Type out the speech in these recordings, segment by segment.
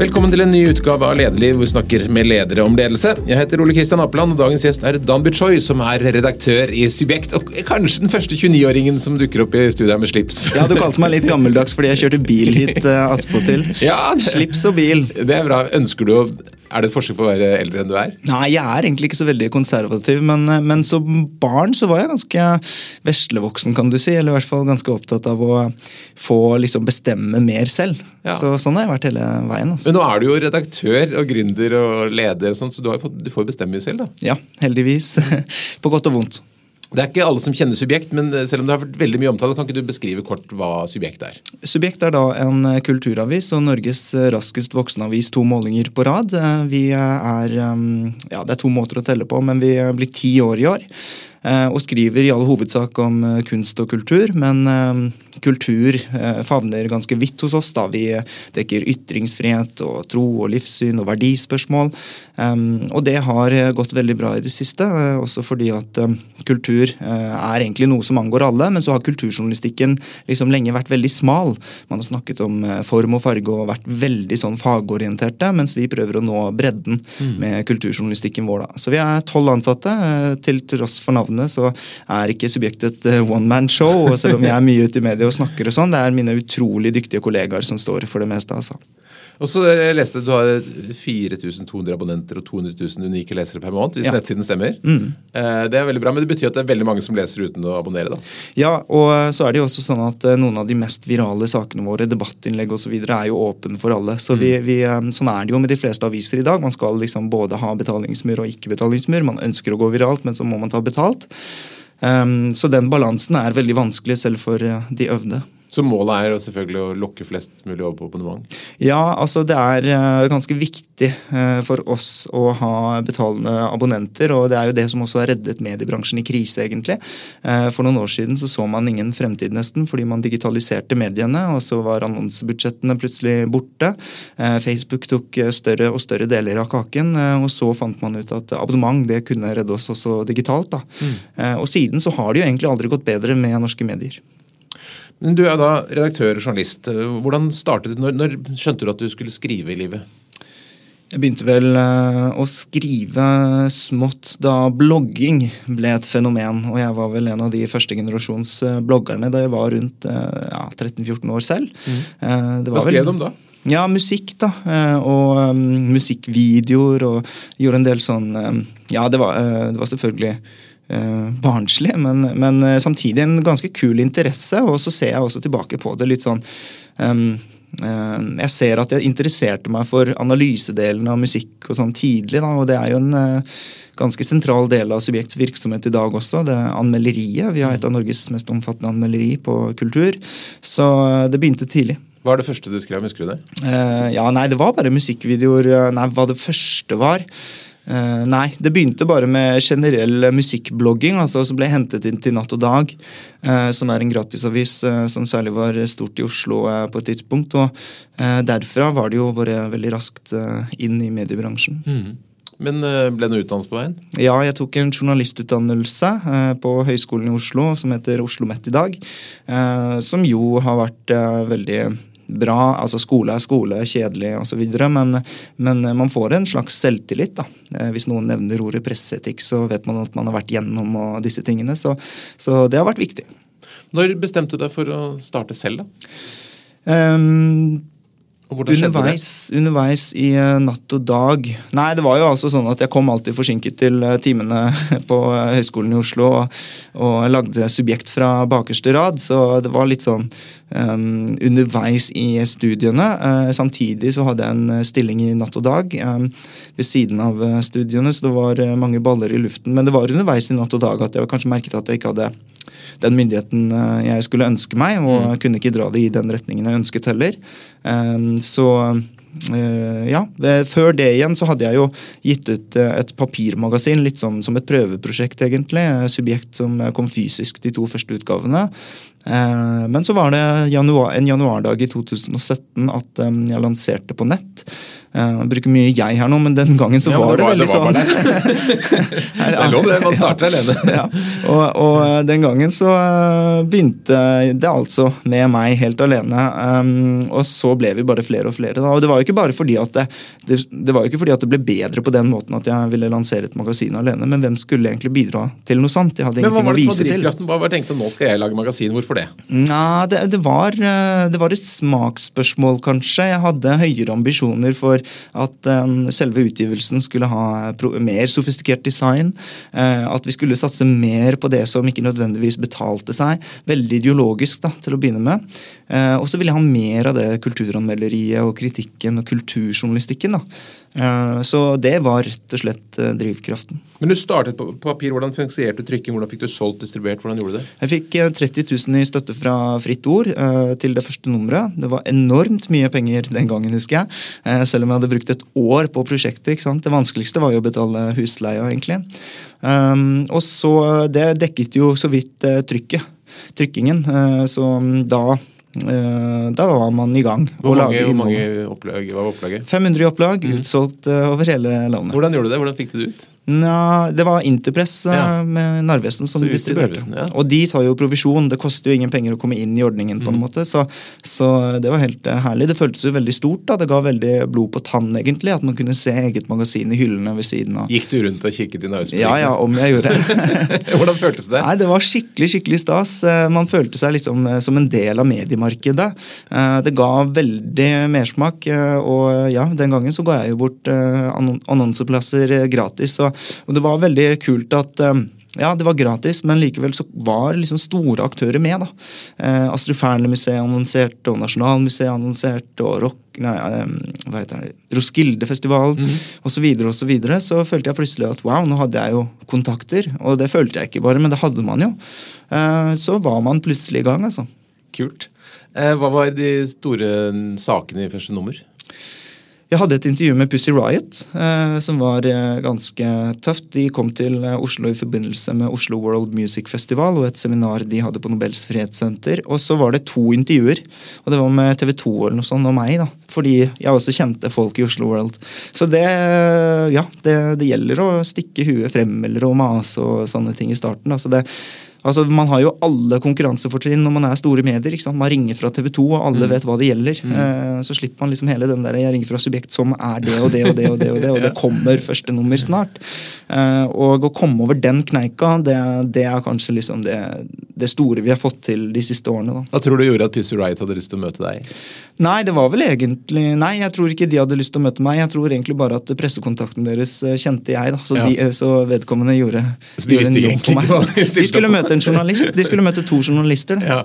Velkommen til en ny utgave av Lederliv, hvor vi snakker med ledere om ledelse. Jeg heter Ole Kristian Apeland, og dagens gjest er Dan Buchoy, som er redaktør i Subjekt, og kanskje den første 29-åringen som dukker opp i studiet her med slips. Ja, du kalte meg litt gammeldags fordi jeg kjørte bil hit uh, attpåtil. Ja, det- Slips og bil. Det er bra. Ønsker du å Er det et forsøk på å være eldre enn du er? Nei, jeg er egentlig ikke så veldig konservativ, men, eh, men som barn så var jeg ganske veslevoksen, kan du si. Eller i hvert fall ganske opptatt av å få liksom bestemme mer selv. Ja. Så sånn har jeg vært hele veien. Altså. Men nå er du jo redaktør og gründer og leder, og sånt, så du, har fått, du får bestemme selv, da. Ja, heldigvis. På godt og vondt. Det er ikke alle som kjenner Subjekt, men selv om det har vært veldig mye omtale, kan ikke du beskrive kort hva Subjekt er? Subjekt er da en eh, kulturavis og Norges eh, raskest voksende avis to målinger på rad. Eh, Vi eh, er um, Ja, det er to måter å telle på, men vi eh, blir ti år i år. Eh, Og skriver i all hovedsak om eh, kunst og kultur, men eh, kultur favner ganske vidt hos oss. da. Vi dekker ytringsfrihet og tro og livssyn og verdispørsmål. Og det har gått veldig bra i det siste, også fordi at kultur er egentlig noe som angår alle, men så har kulturjournalistikken liksom lenge vært veldig smal. Man har snakket om form og farge og vært veldig sånn fagorienterte, mens vi prøver å nå bredden med kulturjournalistikken vår. da. Så vi er tolv ansatte. Til tross for navnet så er ikke subjektet et one man show, og selv om jeg er mye ute i media og snakker og sånn, det er mine utrolig dyktige kollegaer som står for det meste. altså. Og så jeg leste du har 4200 abonnenter og 200 000 unike lesere per måned, hvis Ja. Mm. nettsiden stemmer. Mm. Det er veldig bra, men det betyr at det er veldig mange som leser uten å abonnere, da. Ja, og så er det jo også sånn at eh, noen av de mest virale sakene våre, debattinnlegg osv., er jo åpne for alle. Så vi, vi, eh, sånn er det jo med de fleste aviser i dag. Man skal liksom både ha betalingsmur og ikke-betalingsmur. Man ønsker å gå viralt, men så må man ta betalt. Um, så den balansen er veldig vanskelig selv for eh, de øvde. Så målet er selvfølgelig å lokke flest mulig over på abonnement. Ja, altså det er eh, ganske viktig eh, for oss å ha betalende abonnenter, og det er jo det som også har reddet mediebransjen i krise, egentlig. Eh, For noen år siden så så man ingen fremtid nesten, fordi man digitaliserte mediene, og så var annonsebudsjettene plutselig borte. Facebook tok større og større deler av kaken, og så fant man ut at abonnement det kunne redde oss også digitalt. da. Mm. Og siden så har det jo egentlig aldri gått bedre med norske medier. Men du er da redaktør og journalist. Hvordan startet du? Når, når skjønte du at du skulle skrive i livet? Jeg begynte vel eh, å skrive smått da blogging ble et fenomen. Og jeg var vel en av de første generasjons eh, bloggerne da jeg var rundt eh, ja, 13-14 år selv. Mm. det Hva skrev du om da? Ja, musikk, da. Og um, musikkvideoer. Og gjorde en del sånn um, Ja, det var, uh, det var selvfølgelig barnslig, men, men eh, samtidig en ganske kul interesse. Og så ser jeg også tilbake på det litt sånn um, eh, Jeg ser at jeg interesserte meg for analysedelen av musikk og sånn tidlig, da, og det er jo en eh, ganske sentral del av Subjekts virksomhet i dag også. Det er anmelderiet. Vi har et av Norges mest omfattende anmelderi på kultur. Så eh, det begynte tidlig. Hva er det første du skrev? Husker du det? Eh, ja, nei, det var bare musikkvideoer. eh, Nei, hva det første var Eh, Nei, det begynte bare med generell musikkblogging, altså som ble hentet inn til Natt og Dag, uh, som er en gratisavis uh, som særlig var stort i Oslo på et tidspunkt. Og derfra var det jo bare veldig raskt inn i mediebransjen. Men eh, ble det noe utdannelse på veien? Ja, jeg tok en journalistutdannelse på Høgskolen i Oslo som heter Oslo Mett i dag. Som jo har vært veldig bra. Altså skole er skole, kjedelig osv. Men, men man får en slags selvtillit. da. Eh, hvis noen nevner ordet presseetikk, så vet man at man har vært gjennom disse tingene. Så, så det har vært viktig. Når bestemte du deg for å starte selv, da? Um, Underveis, underveis i eh, natt og dag Nei, det var jo altså sånn at jeg kom alltid forsinket til eh, timene på eh, Høgskolen i Oslo og, og lagde subjekt fra bakerste rad, så det var litt sånn um, underveis i studiene. Uh, samtidig så hadde jeg en stilling i natt og dag um, ved siden av studiene, så det var mange baller i luften. Men det var underveis i natt og dag at jeg kanskje merket at jeg ikke hadde den myndigheten eh, jeg skulle ønske meg, og kunne ikke dra det i den retningen jeg ønsket heller. Um, så eh, ja, Før det igjen så hadde jeg jo gitt ut eh, et papirmagasin, litt som, som et prøveprosjekt, egentlig. Subjekt som kom fysisk de to første utgavene. Men så var det januar, en januardag i 2017 at eh, jeg lanserte på nett. Eh, Jeg bruker mye jeg her nå, men den gangen så Ja, var det det, var- det veldig sånn Det er lov, det. Man starter alene. ja. og, og eh, den gangen så eh, begynte det altså med meg helt alene. um, og så ble vi bare flere og flere. Da. Og det var jo ikke bare fordi at det, det, det var jo ikke fordi at det ble bedre på den måten at jeg ville lansere et magasin alene, men hvem skulle egentlig bidra til noe sånt? Jeg hadde hva ingenting var å det som var vise til. drivkraften? Hva var tenkte nå skal jeg lage magasin? Hvorfor det? Nei, det, det, var, det var et smaksspørsmål, kanskje. Jeg hadde høyere ambisjoner for at eh, selve utgivelsen skulle ha mer sofistikert design. eh, at vi skulle satse mer på det som ikke nødvendigvis betalte seg. Veldig ideologisk da, til å begynne med. Eh, og så ville jeg ha mer av det kulturanmelderiet og kritikken og kulturjournalistikken. da. Eh, så det var rett og slett drivkraften. Men du startet på papir. Hvordan finansierte du trykking? Hvordan fikk du solgt, distribuert? Hvordan gjorde du det? Jeg fikk eh, 30 000 i støtte fra Fritt Ord eh, til det første nummeret. Det var enormt mye penger den gangen, husker jeg. Eh, selv om jeg hadde brukt et år på prosjektet. Det vanskeligste var jo å betale husleia, egentlig. Um, og så eh, Det dekket jo så vidt eh, trykket. Trykkingen. Eh, så mm, da eh, da var man i gang. Hvor mange, hvor mange opplag, var opplaget? 500 i opplag, utsolgt eh, over hele landet. Hvordan gjorde du det? Hvordan fikk du det ut? Nja, det var Interpress eh, Ja. med Narvesen som distribuerte. Narvesen, ja. Og de tar jo provisjon. Det koster jo ingen penger å komme inn i ordningen. på en Mm. måte, så, så det var helt eh, herlig. Det føltes jo veldig stort. da, Det ga veldig blod på tann, egentlig. At man kunne se eget magasin i hyllene ved siden av. Gikk du rundt og kikket i Narvesen? Ja, ja, om jeg gjorde det. Hvordan føltes det? Nei, Det var skikkelig skikkelig stas. Eh, Man følte seg liksom som en del av mediemarkedet. Det ga veldig mersmak. Og ja, den gangen så ga jeg jo bort annonseplasser gratis. Og og det var veldig kult at eh, ja, det var gratis, men likevel så var liksom store aktører med. da. Eh, Astrup Fearnley-museet annonserte, og Nasjonalmuseet annonserte, og rock, nei, eh, hva heter det, Roskildefestivalen osv. Så, videre, og så, videre. så følte jeg plutselig at wow, nå hadde jeg jo kontakter. Og det følte jeg ikke bare, men det hadde man jo. Eh, så var man plutselig i gang, altså. Kult. Eh, Hva var de store sakene i første nummer? Jeg hadde et intervju med Pussy Riot, eh, som var eh, ganske tøft. De kom til eh, Oslo i forbindelse med Oslo World Music Festival og et seminar de hadde på Nobels fredssenter. Og så var det to intervjuer, og det var med TV 2 eller noe sånt, og meg. da, Fordi jeg også kjente folk i Oslo World. Så det, ja, det, det gjelder å stikke huet frem eller å mase og sånne ting i starten. da, så det Altså, Man har jo alle konkurransefortrinn når man er store medier. ikke sant? Man ringer fra TV 2, og alle vet hva det gjelder. Eh, så slipper man liksom hele den der 'jeg ringer fra subjekt som er det og det og det', og det og det, og det kommer første nummer snart. Eh, og å komme over den kneika, det, det er kanskje liksom det, det store vi har fått til de siste årene. da. Hva tror du gjorde at Pussy Riot hadde lyst til å møte deg? Nei, det var vel egentlig Nei, jeg tror ikke de hadde lyst til å møte meg. Jeg tror egentlig bare at pressekontakten deres eh, kjente jeg, da. Så, Ja. de, eh, så vedkommende gjorde, Så de visste egentlig ikke hva de skulle på? Møte en journalist. De skulle møte to journalister. Ja,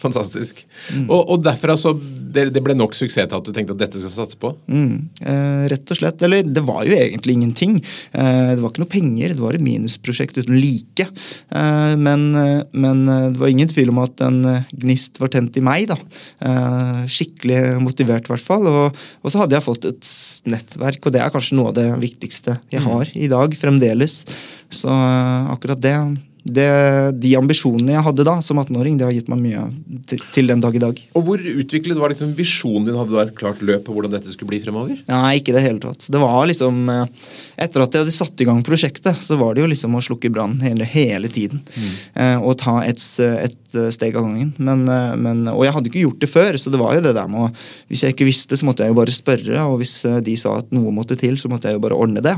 Fantastisk. Og, og derfra så det, det ble nok suksess til at du tenkte at dette skal satse på? Mm, eh, rett og slett. Eller det var jo egentlig ingenting. Eh, det var ikke noe penger, det var et minusprosjekt uten like. Eh, men, eh, men eh, det var ingen tvil om at en eh, gnist var tent i meg. da. Eh, skikkelig motivert, i hvert fall. Og, og så hadde jeg fått et nettverk, og det er kanskje noe av det viktigste jeg har i dag, fremdeles. Så akkurat det det, de ambisjonene jeg hadde da som 18-åring, det har gitt meg mye til, til den dag i dag. Og hvor utviklet var liksom visjonen din? Hadde du et klart løp på hvordan dette skulle bli fremover? Nei, ikke det hele tatt. Det var liksom eh, Etter at jeg hadde satt i gang prosjektet, så var det jo liksom å slukke brannen hele, hele tiden. Mm. og ta et, et eh, steg av gangen. Men, eh, men, og jeg hadde ikke gjort det før, så det var jo det der med å Hvis jeg ikke visste, så måtte jeg jo bare spørre, og hvis eh, de sa at noe måtte til, så måtte jeg jo bare ordne det.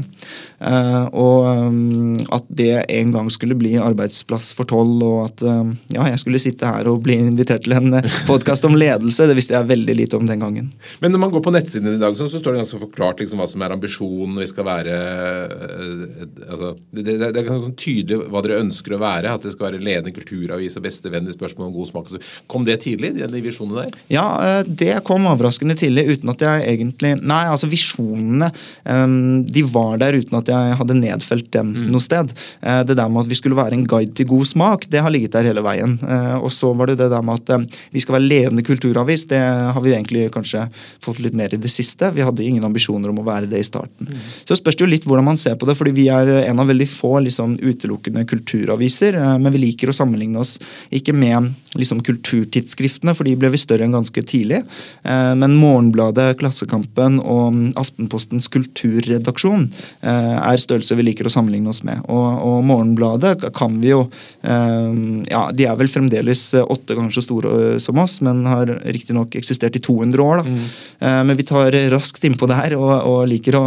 Eh, og eh, at det en gang skulle bli arbeidsplass for tolv, og at eh, ja, jeg skulle sitte her og bli invitert til en podkast om ledelse, det visste jeg veldig lite om den gangen. Men når man går på nettsiden i dag, så, står det ganske forklart liksom, hva som er ambisjonen. Vi skal være eh, altså, det, det, det er ganske sånn tydelig hva dere ønsker å være. At det skal være ledende kulturavis og bestevenn i spørsmål om god smak. Kom det tidlig, de, visjonene der? Ja, eh, det kom overraskende tidlig uten at jeg egentlig Nei, altså visjonene eh, de var der uten at jeg hadde nedfelt dem noe sted. Eh, Det der med at vi skulle være en guide til god smak, det har ligget der hele veien. Eh, og så var det det der med at eh, vi skal være ledende kulturavis. Det har vi egentlig kanskje fått litt mer i det siste. Vi hadde ingen ambisjoner om å være det i starten. Mm. Så spørs det jo litt hvordan man ser på det, fordi vi er en av veldig få liksom, utelukkende kulturaviser. Men vi liker å sammenligne oss ikke med liksom, kulturtidsskriftene, for de ble vi større enn ganske tidlig. Men Morgenbladet, Klassekampen og Aftenpostens kulturredaksjon er størrelse vi liker å sammenligne oss med. Og, og Morgenbladet kan vi jo eh, ja, De er vel fremdeles åtte ganger så store eh, som oss, men har riktignok eksistert i 200 år. Mm. Eh, men vi tar raskt innpå der og, og liker å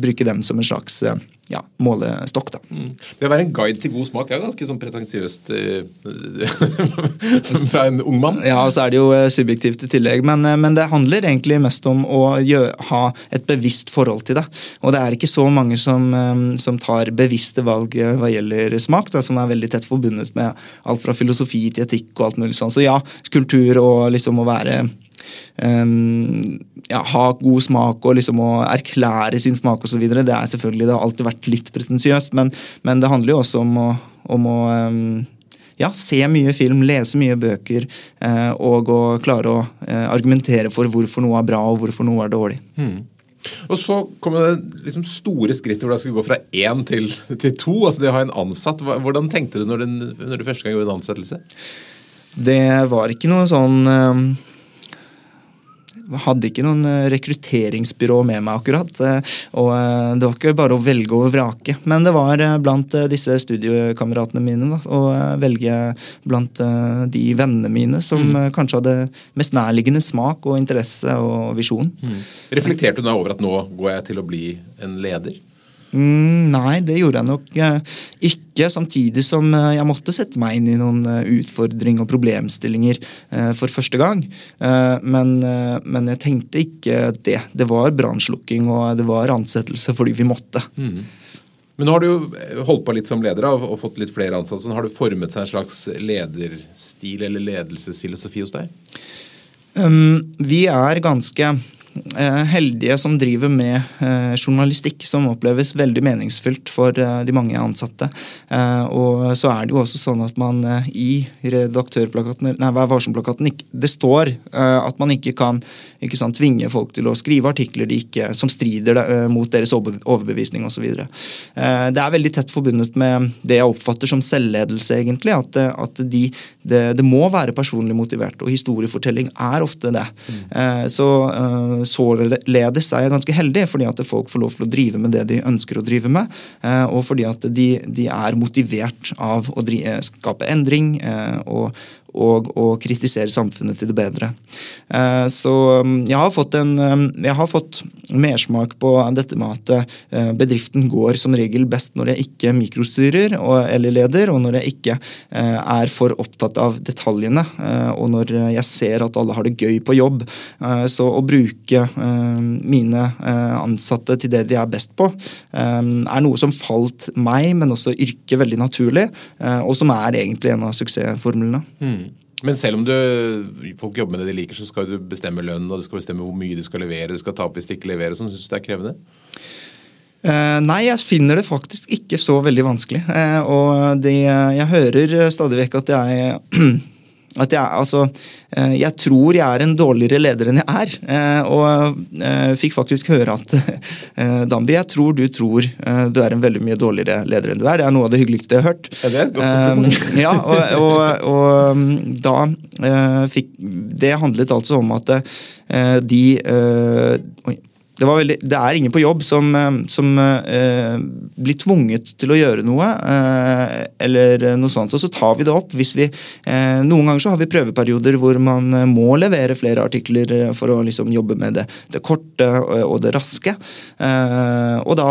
bruke dem som en slags ja, målestokk. da. Mm. Det å være en guide til god smak er ganske sånn pretensiøst fra en ung mann. Ja, og så er det jo subjektivt i tillegg. Men, men det handler egentlig mest om å gjøre, ha et bevisst forhold til det. Og det er ikke så mange som, som tar bevisste valg hva gjelder smak, da, som er veldig tett forbundet med alt fra filosofi til etikk og alt mulig sånn. Så ja, kultur og liksom å være um, ja, ha god smak og liksom å erklære sin smak osv. Det er selvfølgelig, det har alltid vært litt pretensiøst, men, men, det handler jo også om å, om å um, ja, se mye film, lese mye bøker eh, og å klare å eh, argumentere for hvorfor noe er bra og hvorfor noe er dårlig. Hmm. Og så kom det liksom store skritt hvor det skulle gå fra én til, til to. altså Det å ha en ansatt. Hvordan tenkte du når, den, når du første gang gjorde en ansettelse? Det var ikke noe sånn eh, hadde ikke noen eh, rekrutteringsbyrå med meg, akkurat. Eh, og eh, det var ikke bare å velge og vrake. Men det var blant disse studiekameratene mine da, å velge blant de vennene mine som mm. kanskje hadde mest nærliggende smak og interesse og visjon. Mm. Reflekterte du da over at nå går jeg til å bli en leder? Mm, nei, det gjorde jeg nok eh, ikke. Samtidig som eh, jeg måtte sette meg inn i noen eh, utfordringer og problemstillinger for første gang. Men, men, jeg tenkte ikke det. Det var brannslukking og det var ansettelse fordi vi måtte. Mm. Men nå har du jo holdt på litt som leder og fått litt flere ansatte. Så har du formet seg en slags lederstil eller ledelsesfilosofi hos deg? Um, vi er ganske heldige som driver med eh, journalistikk, som oppleves veldig meningsfylt for eh, de mange ansatte. Og så er det jo også sånn at man i redaktørplakaten, nei, Vær varsom-plakaten Det står at man ikke kan ikke sant, tvinge folk til å skrive artikler de ikke, som strider mot deres overbevisning osv. Det er veldig tett forbundet med det jeg oppfatter som selvledelse, egentlig. At, at de, det, det, må være personlig motivert, og historiefortelling er ofte det. Mm. Så således er jeg ganske heldig, fordi at folk får lov til å drive med det de ønsker å drive med. Eh, og fordi at de, de er motivert av å drive, skape endring eh, og, og kritisere samfunnet til det bedre. Eh, så um, jeg har fått, en, um, jeg fått mersmak på dette med at eh, bedriften går som regel best når jeg ikke mikrostyrer eller leder, og når jeg ikke eh, er for opptatt av detaljene, og når jeg ser at alle har det gøy på jobb. Så å bruke mine ansatte til det de er best på, er noe som falt meg, men også yrket veldig naturlig, og som er egentlig en av suksessformlene. Mm. Men selv om du, folk jobber med det de liker, så skal du bestemme lønn og du skal bestemme hvor mye du skal levere, du skal ta opp hvis de ikke leverer. Sånn, Syns du det er krevende? Uh, nei, jeg finner det faktisk ikke så veldig vanskelig. Uh, og det, jeg hører stadig vekk at jeg at jeg, altså, eh, jeg tror jeg er en dårligere leder enn jeg er. Eh, og jeg fikk faktisk høre at Dambi, jeg tror du tror du er en veldig mye dårligere leder enn du er. Det er noe av det hyggeligste jeg har hørt. Ja, det er ja, og, og, og, da fikk Det handlet altså om at de Oi det, veldig, det, er ingen på jobb som, eh, som eh, blir tvunget til å gjøre noe, eh, eller noe sånt. Og så tar vi det opp hvis vi eh, Noen ganger så har vi prøveperioder hvor man eh, må levere flere artikler eh, for å liksom jobbe med det, det korte og det raske. og da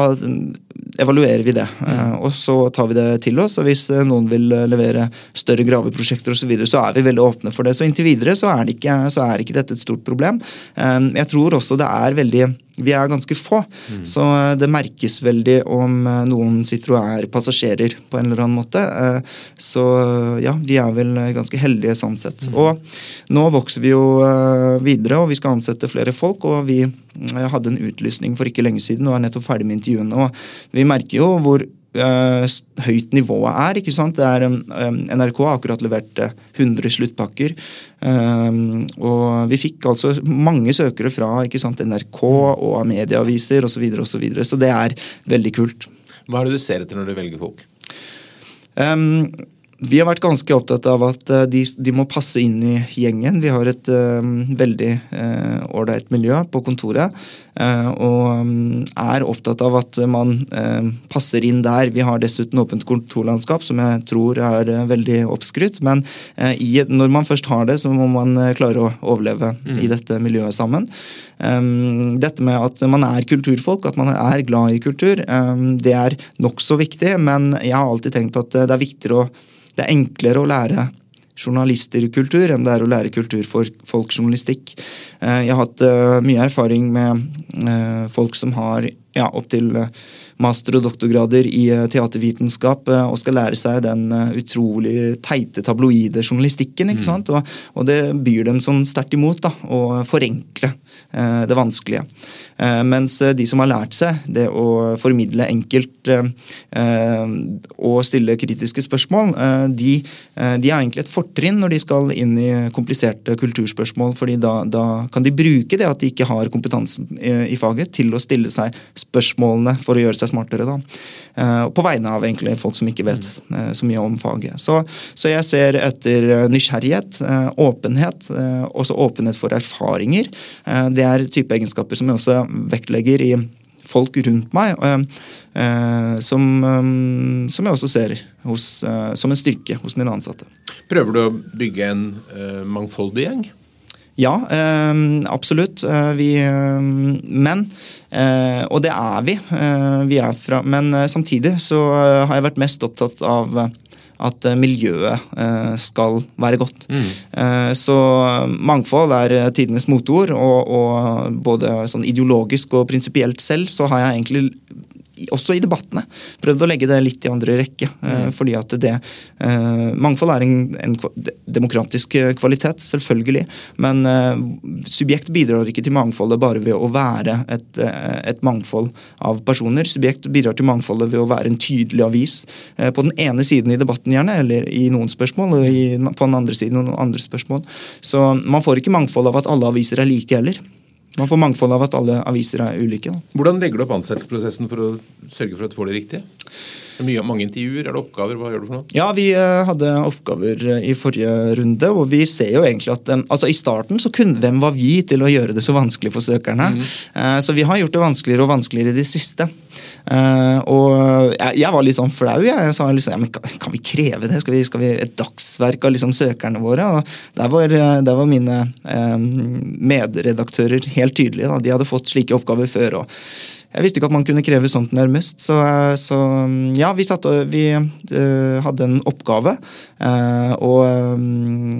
evaluerer vi det. Mm. og så tar vi det til oss. Og hvis noen vil levere større graveprosjekter osv., så, videre, så er vi veldig åpne for det. Så inntil videre så er, det ikke, så er ikke dette et stort problem. jeg tror også det er veldig vi er ganske få, mm. så eh, det merkes veldig om eh, noen sitter og er passasjerer på en eller annen måte. Eh, så ja, vi er vel ganske heldige sånn sett. Mm. Og nå vokser vi jo videre, og vi skal ansette flere folk. og vi hadde en utlysning for ikke lenge siden og er nettopp ferdig med intervjuene. og Vi merker jo hvor øh, høyt nivået er. ikke sant? Er, øh, NRK har akkurat levert 100 sluttpakker. Øh, og vi fikk altså mange søkere fra ikke sant, NRK og av medieaviser osv. Så, videre, og så, videre. så det er veldig kult. Hva er det du ser etter når du velger folk? Um, vi har vært ganske opptatt av at eh, de, de, må passe inn i gjengen. Vi har et uh, veldig ålreit uh, miljø på kontoret. Uh, og um, er opptatt av at man passer inn der. Vi har dessuten åpent kontorlandskap, som jeg tror er veldig oppskrytt. Men i, når man først har det, så må man klare å overleve mm. i dette miljøet sammen. Um, dette med at man er kulturfolk, at man er glad i kultur, um, det er nokså viktig. Men jeg har alltid tenkt at det er viktigere å det er enklere å lære journalisterkultur enn det er å lære kultur for folkjournalistikk. Eh, jeg har hatt eh, mye erfaring med eh, folk som har ja, opptil master- og doktorgrader i teatervitenskap og skal lære seg den utrolig teite tabloide journalistikken. ikke mm. sant? Og, og det byr dem sånn sterkt imot da, å forenkle Eh, det vanskelige. Eh, mens eh, de som har lært seg det å formidle enkelt og stille kritiske spørsmål, de, de er egentlig et fortrinn når de skal inn i kompliserte kulturspørsmål. fordi da, da, kan de bruke det at de ikke har kompetansen i faget, til å stille seg spørsmålene for å gjøre seg smartere. Da. På vegne av egentlig folk som ikke vet så mye om faget. Så, så jeg ser etter nysgjerrighet, åpenhet, også åpenhet for erfaringer. Det er type egenskaper som jeg også vektlegger i folk rundt meg, eh, som, eh, som, jeg også ser hos, eh, som en styrke hos mine ansatte. Prøver du å bygge en mangfoldig gjeng? Ja, absolutt. Vi, men Og det er vi. vi er fra, men samtidig så har jeg vært mest opptatt av at eh, miljøet eh, skal være godt. Mm. Eh, så mangfold er tidenes motord, og, og både sånn ideologisk og prinsipielt selv så har jeg egentlig også i debattene, prøvd å legge det litt i andre rekke. Mm. Fordi at det uh, Mangfold er en, en, demokratisk kvalitet, selvfølgelig. Men subjekt bidrar ikke til mangfoldet bare ved å være et, et, mangfold av personer. Subjekt bidrar til mangfoldet ved å være en tydelig avis. på den ene siden i debatten, gjerne, eller i noen spørsmål, og i, på den andre siden noen andre spørsmål. Så man får ikke mangfold av at alle aviser er like heller. Man får mangfold av at alle aviser er ulike. Da. Hvordan legger du opp ansettelsesprosessen for å sørge for at du får det riktige? Mye, mange intervjuer? Er det oppgaver? Hva gjør du for noe? Ja, Vi uh, hadde oppgaver uh, i forrige runde. og vi ser jo egentlig at altså I starten så kunne hvem var vi til å gjøre det så vanskelig for søkerne? Mm. Så vi har gjort det vanskeligere og vanskeligere i det siste. Og jeg, var litt sånn flau. Jeg, jeg sa liksom, ja, men kan, kan, vi kreve det? Skal vi, skal vi Et dagsverk av liksom søkerne våre? og Der var, der var mine um, medredaktører helt tydelige. Da. De hadde fått slike oppgaver før. og jeg visste ikke at man kunne kreve sånt nærmest. Så, så ja, vi, satt, vi uh, hadde en oppgave. Uh, og um,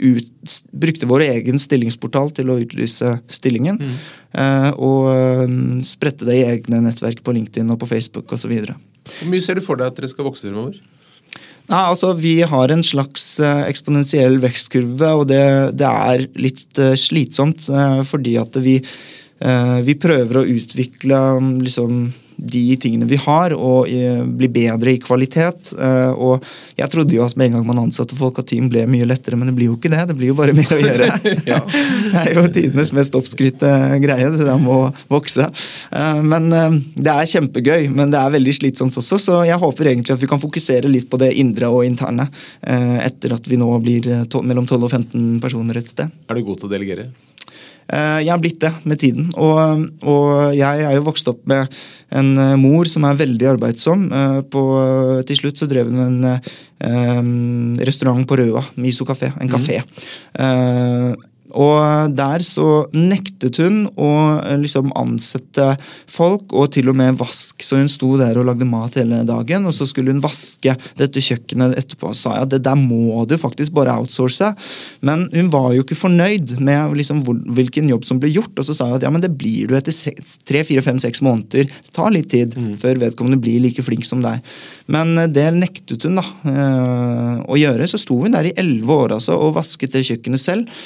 ut, brukte vår egen stillingsportal til å utlyse stillingen. Mm. Uh, og um, spredte det i egne nettverk på LinkedIn og på Facebook osv. Hvor mye ser du for deg at dere skal vokse fremover? Nei, altså Vi har en slags eksponentiell vekstkurve, og det, det er litt slitsomt. fordi at vi Eh, vi prøver å utvikle liksom, de tingene vi har, og bli bedre i kvalitet. Eh, og jeg trodde jo at med en gang man ansatte folk, at team ble mye lettere, men det blir jo ikke det. Det blir jo bare mer å gjøre. ja. Det er jo tidenes mest oppskrytte greie. Det der med å vokse. Eh, men det er kjempegøy, men det er veldig slitsomt også, så jeg håper egentlig at vi kan fokusere litt på det indre og interne etter at vi nå blir mellom 12 og 15 personer et sted. Er du god til å delegere? Eh, jeg har blitt det med tiden. Og, og, jeg er jo vokst opp med en eh, mor som er veldig arbeidsom. Eh, på, til slutt så drev hun en um, restaurant på Røa, Miso kafé, en kafé. Mm. Uh, og der så nektet hun å eh, liksom ansette folk, og til og med vask. Så hun sto der og lagde mat hele dagen, og så skulle hun vaske dette kjøkkenet etterpå. Og sa ja, det der må du faktisk bare outsource. Men hun var jo ikke fornøyd med liksom hvilken jobb som ble gjort, og så sa hun at ja, men det blir du etter tre, fire, fem, seks måneder. Det tar litt tid mm. før vedkommende blir like flink som deg. Men eh, det nektet hun da eh, å gjøre. Så sto hun der i elleve år altså, og vasket det kjøkkenet selv.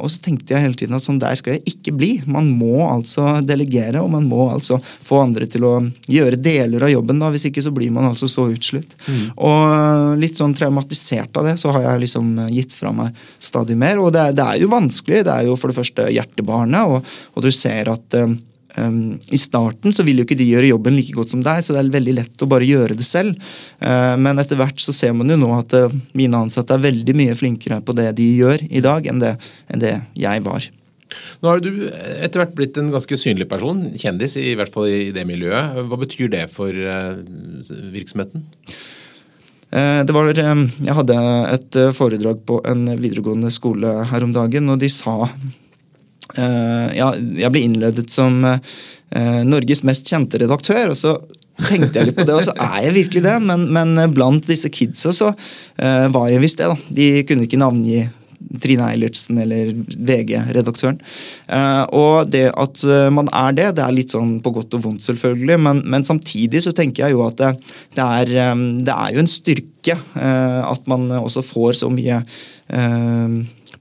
Og så tenkte jeg hele tiden at sånn der skal jeg ikke bli. Man må altså delegere, og man må altså få andre til å gjøre deler av jobben. da, Hvis ikke så blir man altså så utslitt. Mm. Og litt sånn traumatisert av det, så har jeg liksom gitt fra meg stadig mer. Og det, det er jo vanskelig. Det er jo for det første hjertebarnet, og, og du ser at Um, I starten så vil jo ikke de gjøre jobben like godt som deg, så det er veldig lett å bare gjøre det selv. Uh, men etter hvert så ser man jo nå at uh, mine ansatte er veldig mye flinkere på det de gjør i dag, enn det, enn det jeg var. Nå har du etter hvert blitt en ganske synlig person, kjendis i hvert fall i det miljøet. Hva betyr det for uh, virksomheten? Det var, jeg hadde et foredrag på en videregående skole her om dagen, og de sa Eh, ja, jeg ble innledet som eh, Norges mest kjente redaktør. og så tenkte jeg litt på det, og så er jeg virkelig det. Men, men blant disse kidsa så uh, var jeg visst det. da. De kunne ikke navngi Trine Eilertsen eller VG-redaktøren. Og det at man er det, det er litt sånn på godt og vondt, selvfølgelig. Men, men samtidig så tenker jeg jo at det, det, er, det er, jo en styrke at man også får så mye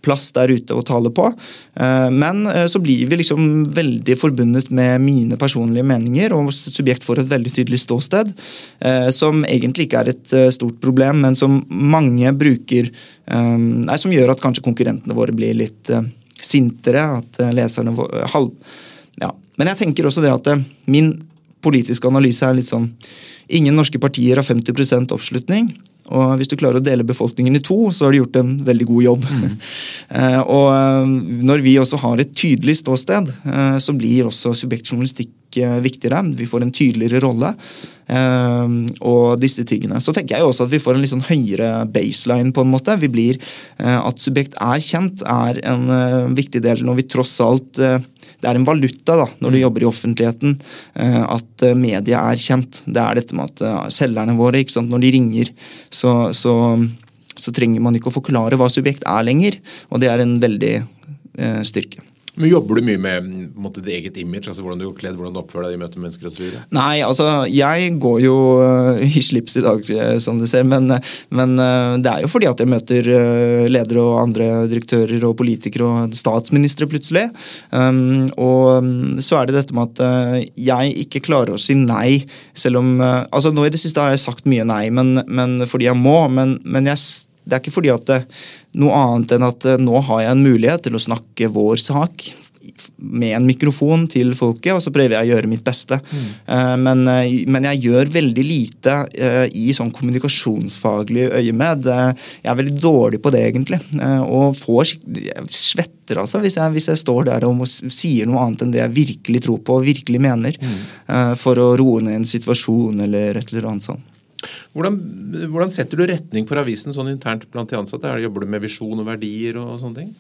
plass der ute å tale på. Eh, men eh, så blir vi liksom veldig forbundet med mine personlige meninger, og subjekt får et veldig tydelig ståsted, eh, som egentlig ikke er et stort problem, men som mange bruker nei, Som gjør at kanskje konkurrentene våre blir litt sintere, at leserne halv... Ja. Men jeg tenker også det at min politiske analyse er litt sånn Ingen norske partier har 50% oppslutning. Og hvis du klarer å dele befolkningen i to, så har du gjort en veldig god jobb. Mm. og eh, når vi også har et tydelig ståsted, eh, så blir også subjektjournalistikk viktigere. Vi får en tydeligere rolle. og disse tingene. Så tenker jeg også at vi får en litt sånn høyere baseline. på en måte. Vi blir, At subjekt er kjent, er en viktig del når vi tross alt det er en valuta da, når du mm. jobber i offentligheten, eh, at eh, media er kjent. Det er dette med at eh, selgerne våre, ikke sant, når de ringer, så, så, så trenger man ikke å forklare hva subjekt er lenger. Og det er en veldig styrke. Men Jobber du mye med måte, ditt eget image? altså Hvordan du går kledd, hvordan du oppfører deg i møte med mennesker osv.? Nei, altså jeg går jo uh, i slips i dag, uh, som du ser. Men, men uh, det er jo fordi at jeg møter ledere og andre direktører og politikere og statsministre plutselig. Um, og um, så er det dette med at jeg ikke klarer å si nei, selv om altså Nå i det siste har jeg sagt mye nei, men, men fordi jeg må. men, men jeg det er ikke fordi at det, noe annet enn at eh, nå har jeg en mulighet til å snakke vår sak med en mikrofon til folket, og så prøver jeg å gjøre mitt beste. Mm. Uh, men, men, jeg gjør veldig lite i sånn kommunikasjonsfaglig øyemed. jeg er veldig dårlig på det, egentlig. og får jeg svetter altså hvis jeg, hvis jeg, står der og sier noe annet enn det jeg virkelig tror på og virkelig mener, mm. for å roe ned en situasjon eller et eller annet sånt. Hvordan, hvordan, setter du retning for avisen sånn internt blant de ansatte? Er det, jobber du med visjon og verdier og, og sånne ting?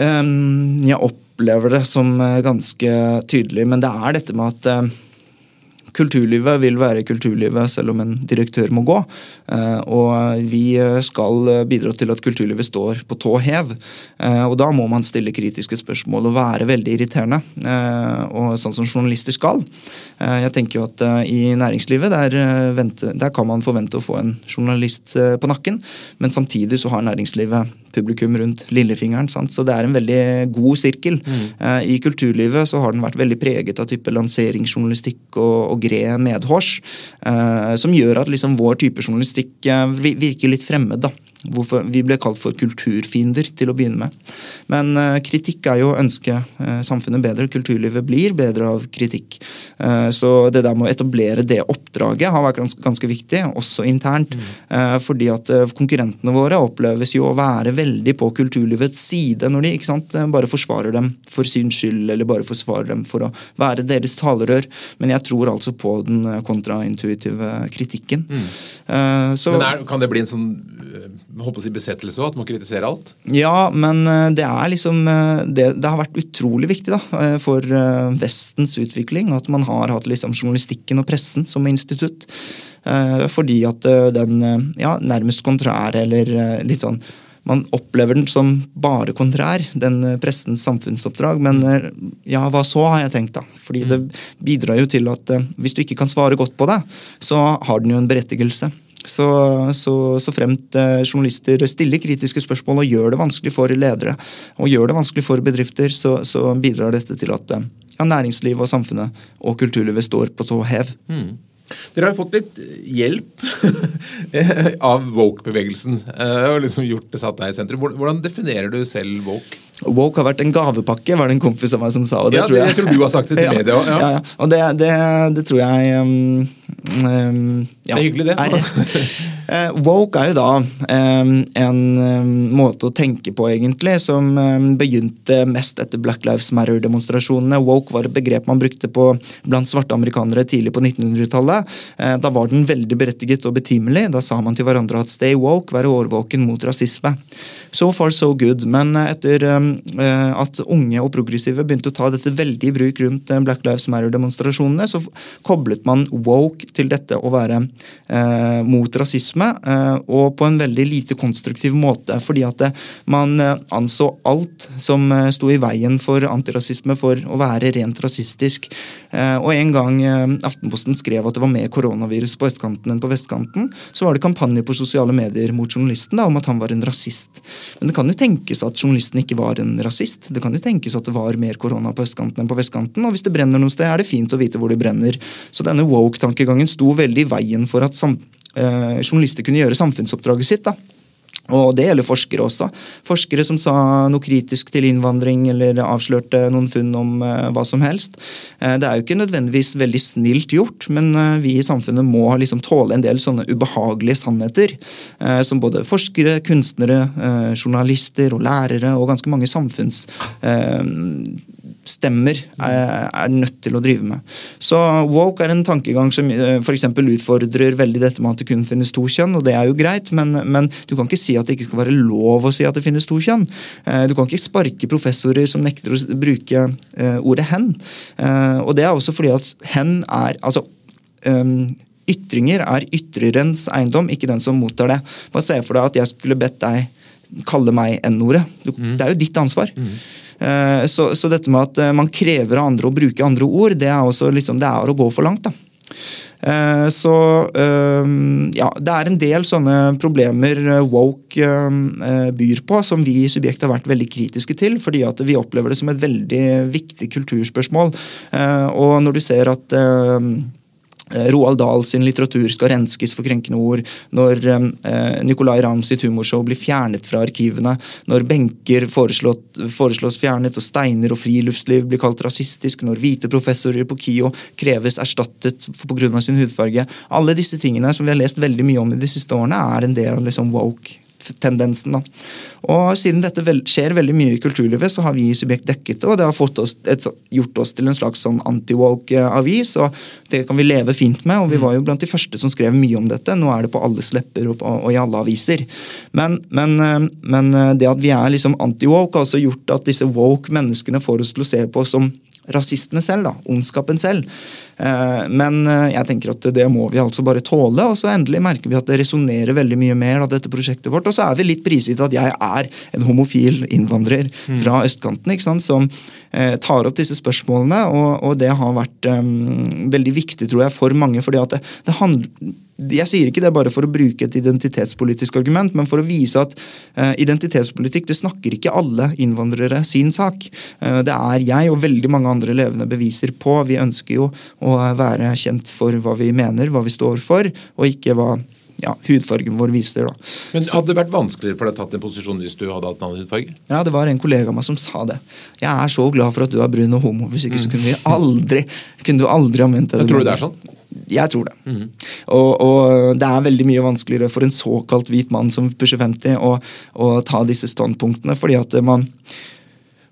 Um, jeg opplever det som eh, ganske tydelig, men det er dette med at uh, Kulturlivet vil være kulturlivet selv om en direktør må gå. Eh, og vi skal bidra til at kulturlivet står på tå hev. Eh, og da må man stille kritiske spørsmål og være veldig irriterende. Eh, og sånn som journalister skal. Jeg tenker jo at i næringslivet der, der kan man forvente å få en journalist på nakken, men samtidig så har næringslivet publikum rundt lillefingeren. Sant? Så det er en veldig god sirkel. Mm. I kulturlivet så har den vært veldig preget av type lanseringsjournalistikk og, og gred medhårs, uh, som gjør at liksom vår type journalistikk uh, virker litt fremmed. da. Hvorfor vi ble kalt for kulturfiender til å begynne med. Men uh, kritikk er jo å ønske uh, samfunnet bedre. Kulturlivet blir bedre av kritikk. Uh, så det der med å etablere det oppdraget har vært ganske, ganske viktig, også internt. Mm. fordi at konkurrentene våre oppleves jo å være veldig på kulturlivets side når de ikke sant, bare forsvarer dem for syns skyld, eller bare forsvarer dem for å være deres talerør. Men jeg tror altså på den kontraintuitive kritikken. Mm. Så, Men er, kan det bli en sånn håper å si besettelse òg, at man kritiserer alt? Ja, men eh, det er liksom eh, det, det, har vært utrolig viktig da, eh, for Vestens utvikling at man har hatt liksom journalistikken og pressen som institutt. Fordi at den ja, nærmest kontrære eller litt sånn man opplever den som bare kontrær, den pressens samfunnsoppdrag. Men ja, hva så, har jeg tenkt. da. Fordi det mm. bidrar jo til at hvis du ikke kan svare godt på det, så har den jo en berettigelse. Så, så, så fremt eh, journalister stiller kritiske spørsmål og gjør det vanskelig for ledere og gjør det vanskelig for bedrifter, så, så bidrar dette til at eh, ja, næringslivet og samfunnet og kulturlivet står på tå hev. Mm. Dere har jo fått litt hjelp av woke-bevegelsen. og liksom gjort det satt deg i sentrum. Hvordan definerer du selv woke? Woke har vært en gavepakke, var det en kompis av meg som sa. Og det ja, tror jeg, det tror du har sagt det til media òg. Ja. Ja, og det, det, det, tror jeg um, um, Det er hyggelig, det. Er, uh, woke er jo da um, en måte å tenke på, egentlig, som begynte mest etter Black Lives Matter-demonstrasjonene. Woke var et begrep man brukte på blant svarte amerikanere tidlig på 1900-tallet. Uh, da var den veldig berettiget og betimelig. Da sa man til hverandre at stay woke, være årvåken mot rasisme. So far, so good. Men uh, etter uh, at unge og progressive begynte å ta dette veldig i bruk rundt eh, Black Lives Matter-demonstrasjonene, så koblet man woke til dette å være eh, mot rasisme, eh, og på en veldig lite konstruktiv måte. Fordi at det, man eh, anså alt som eh, sto i veien for antirasisme, for å være rent rasistisk. og en gang Aftenposten skrev at det var mer koronavirus på østkanten enn på vestkanten, så var det kampanje på sosiale medier mot journalisten da, om at han var en rasist. Men det kan jo tenkes at journalisten ikke var en rasist. Det kan jo tenkes at det var mer korona på østkanten enn på vestkanten. Og hvis det brenner noe sted, er det fint å vite hvor det brenner. Så denne woke-tankegangen sto veldig i veien for at eh, journalister kunne gjøre samfunnsoppdraget sitt. da. Og det gjelder forskere også. Forskere som sa noe kritisk til innvandring eller avslørte noen funn om uh, hva som helst. Uh, det er jo ikke nødvendigvis veldig snilt gjort, men uh, vi i samfunnet må liksom tåle en del sånne ubehagelige sannheter. som både forskere, kunstnere, journalister og lærere og ganske mange samfunns stemmer er nødt til å drive med. Så woke er en tankegang som eh, f.eks. utfordrer veldig dette med at det kun finnes to kjønn, og det er jo greit, men, men, du kan ikke si at det ikke skal være lov å si at det finnes to kjønn. Eh, du kan ikke sparke professorer som nekter å bruke eh, ordet hen. Og det er også fordi at hen er altså Ytringer er ytrerens eiendom, ikke den som mottar det. Bare se for deg at jeg skulle bedt deg kalle meg N-ordet. Mm. Det er jo ditt ansvar. Mm. Eh, så, så, dette med at eh, man krever av andre å bruke andre ord, det er, også liksom, det er å gå for langt. da. Eh, så ja, det er en del sånne problemer woke byr på, som vi i Subjekt har vært veldig kritiske til, fordi at vi opplever det som et veldig viktig kulturspørsmål. Og når du ser at Roald Dahl sin litteratur skal renskes for krenkende ord, når eh, Nicolay Ramm sitt humorshow blir fjernet fra arkivene, når benker foreslås fjernet og steiner og friluftsliv blir kalt rasistisk, når hvite professorer på KIO kreves erstattet pga. sin hudfarge. Alle disse tingene som vi har lest veldig mye om i de siste årene, er en del av liksom woke tendensen. Da. Og Siden dette vel, skjer veldig mye i kulturlivet, så har vi i Subjekt dekket det. Og det har oss, et, gjort oss til en slags sånn anti-woke-avis, og det kan vi leve fint med. og Vi var jo blant de første som skrev mye om dette. Nå er det på alles lepper og, på, og i alle aviser. Men, men, eh, men, eh, det at vi er liksom anti-woke, har også gjort at disse woke menneskene får oss til å se på oss som rasistene selv, da, ondskapen selv. Eh, men eh, jeg tenker at det må vi altså bare tåle, og så endelig merker vi at det resonnerer veldig mye mer av dette prosjektet vårt. Og så er vi litt prisgitt at jeg er en homofil innvandrer mm. fra østkanten ikke sant, som eh, tar opp disse spørsmålene, og, og det har vært um, veldig viktig tror jeg, for mange. fordi at det, det handler jeg sier ikke det bare for å bruke et identitetspolitisk argument, men for å vise at uh, identitetspolitikk det snakker ikke alle innvandrere sin sak. Uh, det er jeg og veldig mange andre levende beviser på. Vi ønsker jo å være kjent for hva vi mener, hva vi står for, og ikke hva ja, hudfargen vår viser. da. Men Hadde det vært vanskeligere for deg å tatt en posisjon hvis du hadde hatt en annen hudfarge? Ja, det var en kollega av meg som sa det. Jeg er så glad for at du er brun og homo, hvis ikke så kunne vi aldri kunne du aldri ha ment det. Jeg tror du det er sånn? Jeg tror det. Mm. Og, og, det er veldig mye vanskeligere for en såkalt hvit mann som pusher 50 å, å ta disse standpunktene, fordi at man,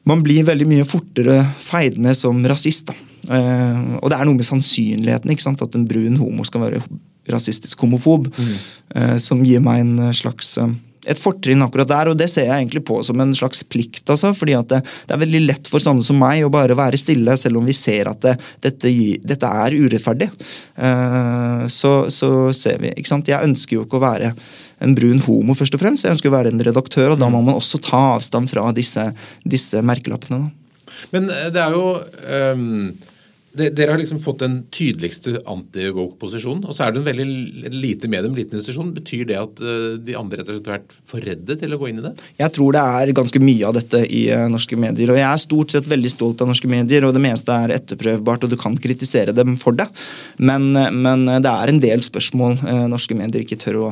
man blir veldig mye fortere feidende som rasist. da. Uh, og det er noe med sannsynligheten ikke sant? at en brun homo skal være rasistisk homofob, mm. uh, som gir meg en slags uh, et fortrinn akkurat der, og det ser jeg egentlig på som en slags plikt. Altså, fordi at det, det, er veldig lett for sånne som meg å bare være stille, selv om vi ser at det, dette, dette, er urettferdig. Uh, så, så, ser vi. ikke sant? Jeg ønsker jo ikke å være en brun homo, først og fremst. Jeg ønsker å være en redaktør, og da må man også ta avstand fra disse, disse merkelappene. Da. Men eh, det er jo um de, dere har liksom fått den tydeligste anti-woke-posisjonen, og så er det en veldig lite medium, liten institusjon. Betyr det at uh, de andre rett og har vært for redde til å gå inn i det? Jeg tror det er ganske mye av dette i uh, norske medier. Og jeg er stort sett veldig stolt av norske medier, og det meste er etterprøvbart, og du kan kritisere dem for det. Men, uh, men det er en del spørsmål norske medier ikke tør å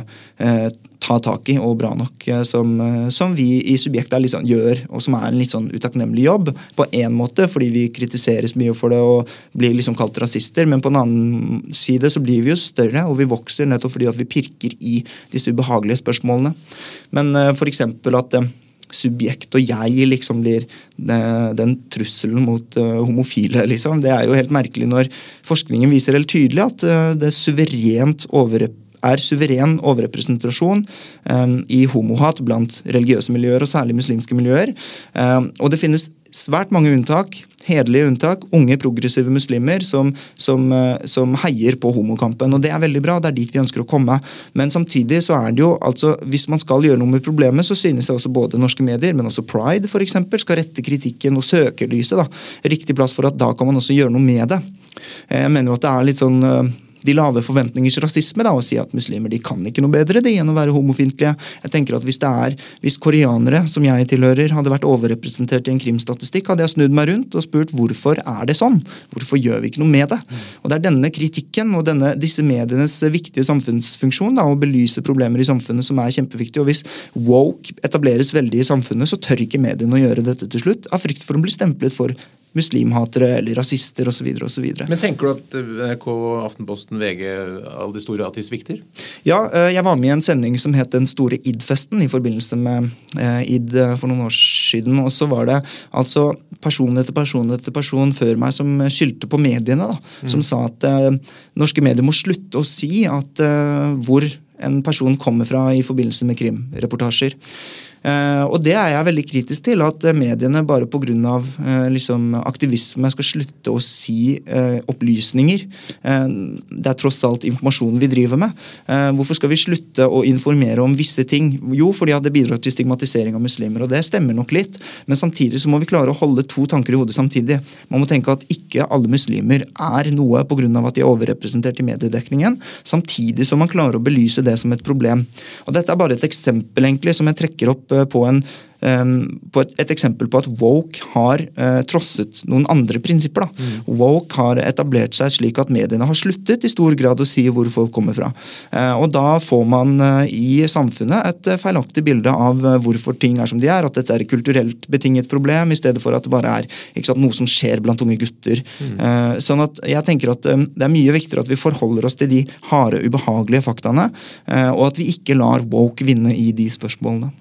ta tak i, og bra nok, eh, som, eh, som vi i Subjektet liksom, gjør, og som er en litt sånn utakknemlig jobb. På én måte, fordi vi kritiseres mye for det og blir liksom kalt rasister, men på en annen side så blir vi jo større, og vi vokser nettopp fordi at vi pirker i disse ubehagelige spørsmålene. Men eh, f.eks. at subjekt og jeg liksom blir den trusselen mot homofile. liksom. Det er jo helt merkelig når forskningen viser helt tydelig at det suverent overrepresenterer er suveren overrepresentasjon um, i homohat blant religiøse miljøer, og særlig muslimske miljøer. Um, og det finnes svært mange unntak, hederlige unntak, unge progressive muslimer som, som, uh, som, heier på homokampen. og Det er veldig bra, det er dit vi ønsker å komme. Men samtidig så er det jo, altså, hvis man skal gjøre noe med problemet, så synes jeg også både norske medier, men også Pride for eksempel, skal rette kritikken og søkelyset da, Riktig plass for at da kan man også gjøre noe med det. Jeg mener jo at det er litt sånn de lave forventningers rasisme da, og si at muslimer de kan ikke noe bedre de enn å være homofiendtlige. Jeg tenker at Hvis det er, hvis koreanere, som jeg tilhører, hadde vært overrepresentert i en krimstatistikk, hadde jeg snudd meg rundt og spurt hvorfor er det sånn? Hvorfor gjør vi ikke noe med det? Og Det er denne kritikken og denne, disse medienes viktige samfunnsfunksjon da, å belyse problemer i samfunnet som er kjempeviktig. og Hvis woke etableres veldig i samfunnet, så tør ikke mediene å gjøre dette til slutt, av frykt for å bli stemplet for muslimhatere eller rasister osv. Men tenker du at NRK, Aftenposten, VG, alle de store, at de svikter? Ja, eh, jeg var med i en sending som het Den store id-festen i forbindelse med eh, id eh, for noen år siden. Og så var det altså person etter person etter person før meg som skyldte på mediene. da, mm. Som sa at norske medier må slutte å si at hvor en person kommer fra i forbindelse med krimreportasjer. Eh, og det er jeg veldig kritisk til, at mediene bare pga. Eh, liksom, aktivisme skal slutte å si eh, opplysninger. Det er tross alt informasjonen vi driver med. Hvorfor skal vi slutte å informere om visse ting? Jo, fordi det bidrar til stigmatisering av muslimer, og det stemmer nok litt. Men samtidig så må vi klare å holde to tanker i hodet samtidig. Man må tenke at ikke alle muslimer er noe pga. at de er overrepresentert i mediedekningen, samtidig som man klarer å belyse det som et problem. Og Dette er bare et eksempel egentlig som jeg trekker opp Eh, på en på et, et, eksempel på at woke har uh, trosset noen andre prinsipper. Mm. Woke har etablert seg slik at mediene har sluttet i stor grad å si hvor folk kommer fra. Uh, og Da får man i samfunnet et feilaktig bilde av hvorfor ting er som de er. At dette er et kulturelt betinget problem, i stedet for at det bare er sant, noe som skjer blant unge gutter. Mm. sånn at jeg tenker at Det er mye viktigere at vi forholder oss til de harde, ubehagelige faktaene, og at vi ikke lar woke vinne i de spørsmålene.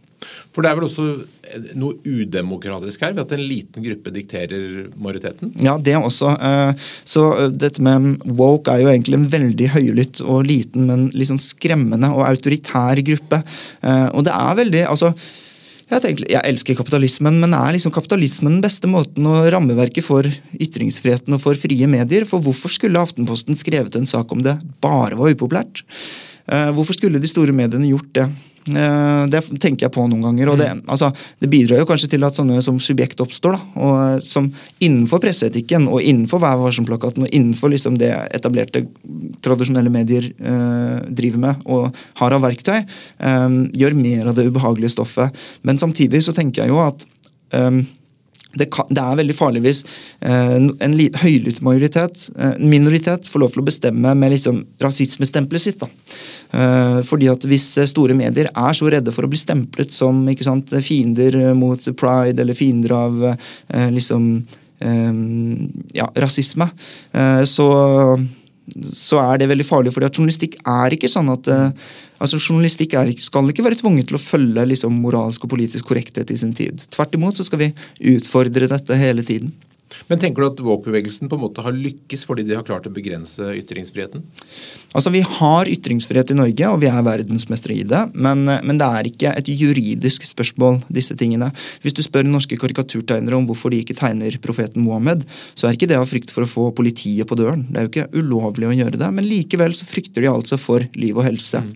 For det er vel også noe udemokratisk her, ved at en liten gruppe dikterer majoriteten? Ja, det også. Eh, så eh, dette med woke er jo egentlig en veldig høylytt og liten, men litt sånn skremmende og autoritær gruppe. Eh, og det er veldig altså jeg, tenker, jeg, elsker kapitalismen, men er liksom kapitalismen den beste måten å rammeverke for ytringsfriheten og for frie medier? For hvorfor skulle Aftenposten skrevet en sak om det bare var upopulært? Hvorfor skulle de store mediene gjort det? Eh, det tenker jeg på noen ganger. og Det, mm. altså, det bidrar jo kanskje til at sånne som subjekt oppstår. Da, og eh, som Innenfor presseetikken og innenfor Vær varsom-plakaten og innenfor liksom det etablerte tradisjonelle medier eh, driver med og har av verktøy, eh, gjør mer av det ubehagelige stoffet. Men samtidig så tenker jeg jo at eh, det, kan, det, er veldig farlig hvis eh, en høylytt majoritet, eh, minoritet, får lov til å bestemme med liksom rasismestempelet sitt. Eh, fordi at Hvis store medier er så redde for å bli stemplet som sant, fiender mot pride eller fiender av eh, liksom eh, ja, rasisme, eh, så så er det veldig farlig. fordi at Journalistikk er ikke sånn at uh, altså Journalistikk er, skal ikke være tvunget til å følge liksom, moralsk og politisk korrekthet i sin tid. Tvert imot så skal vi utfordre dette hele tiden. Men tenker du at woke-bevegelsen på en måte har lykkes fordi de har klart å begrense ytringsfriheten? Altså, Vi har ytringsfrihet i Norge, og vi er verdensmestere i det. Men, men, det er ikke et juridisk spørsmål, disse tingene. Hvis du spør norske karikaturtegnere om hvorfor de ikke tegner profeten Mohammed, så er ikke det av frykt for å få politiet på døren. Det er jo ikke ulovlig å gjøre det, men likevel så frykter de altså for liv og helse. Mm.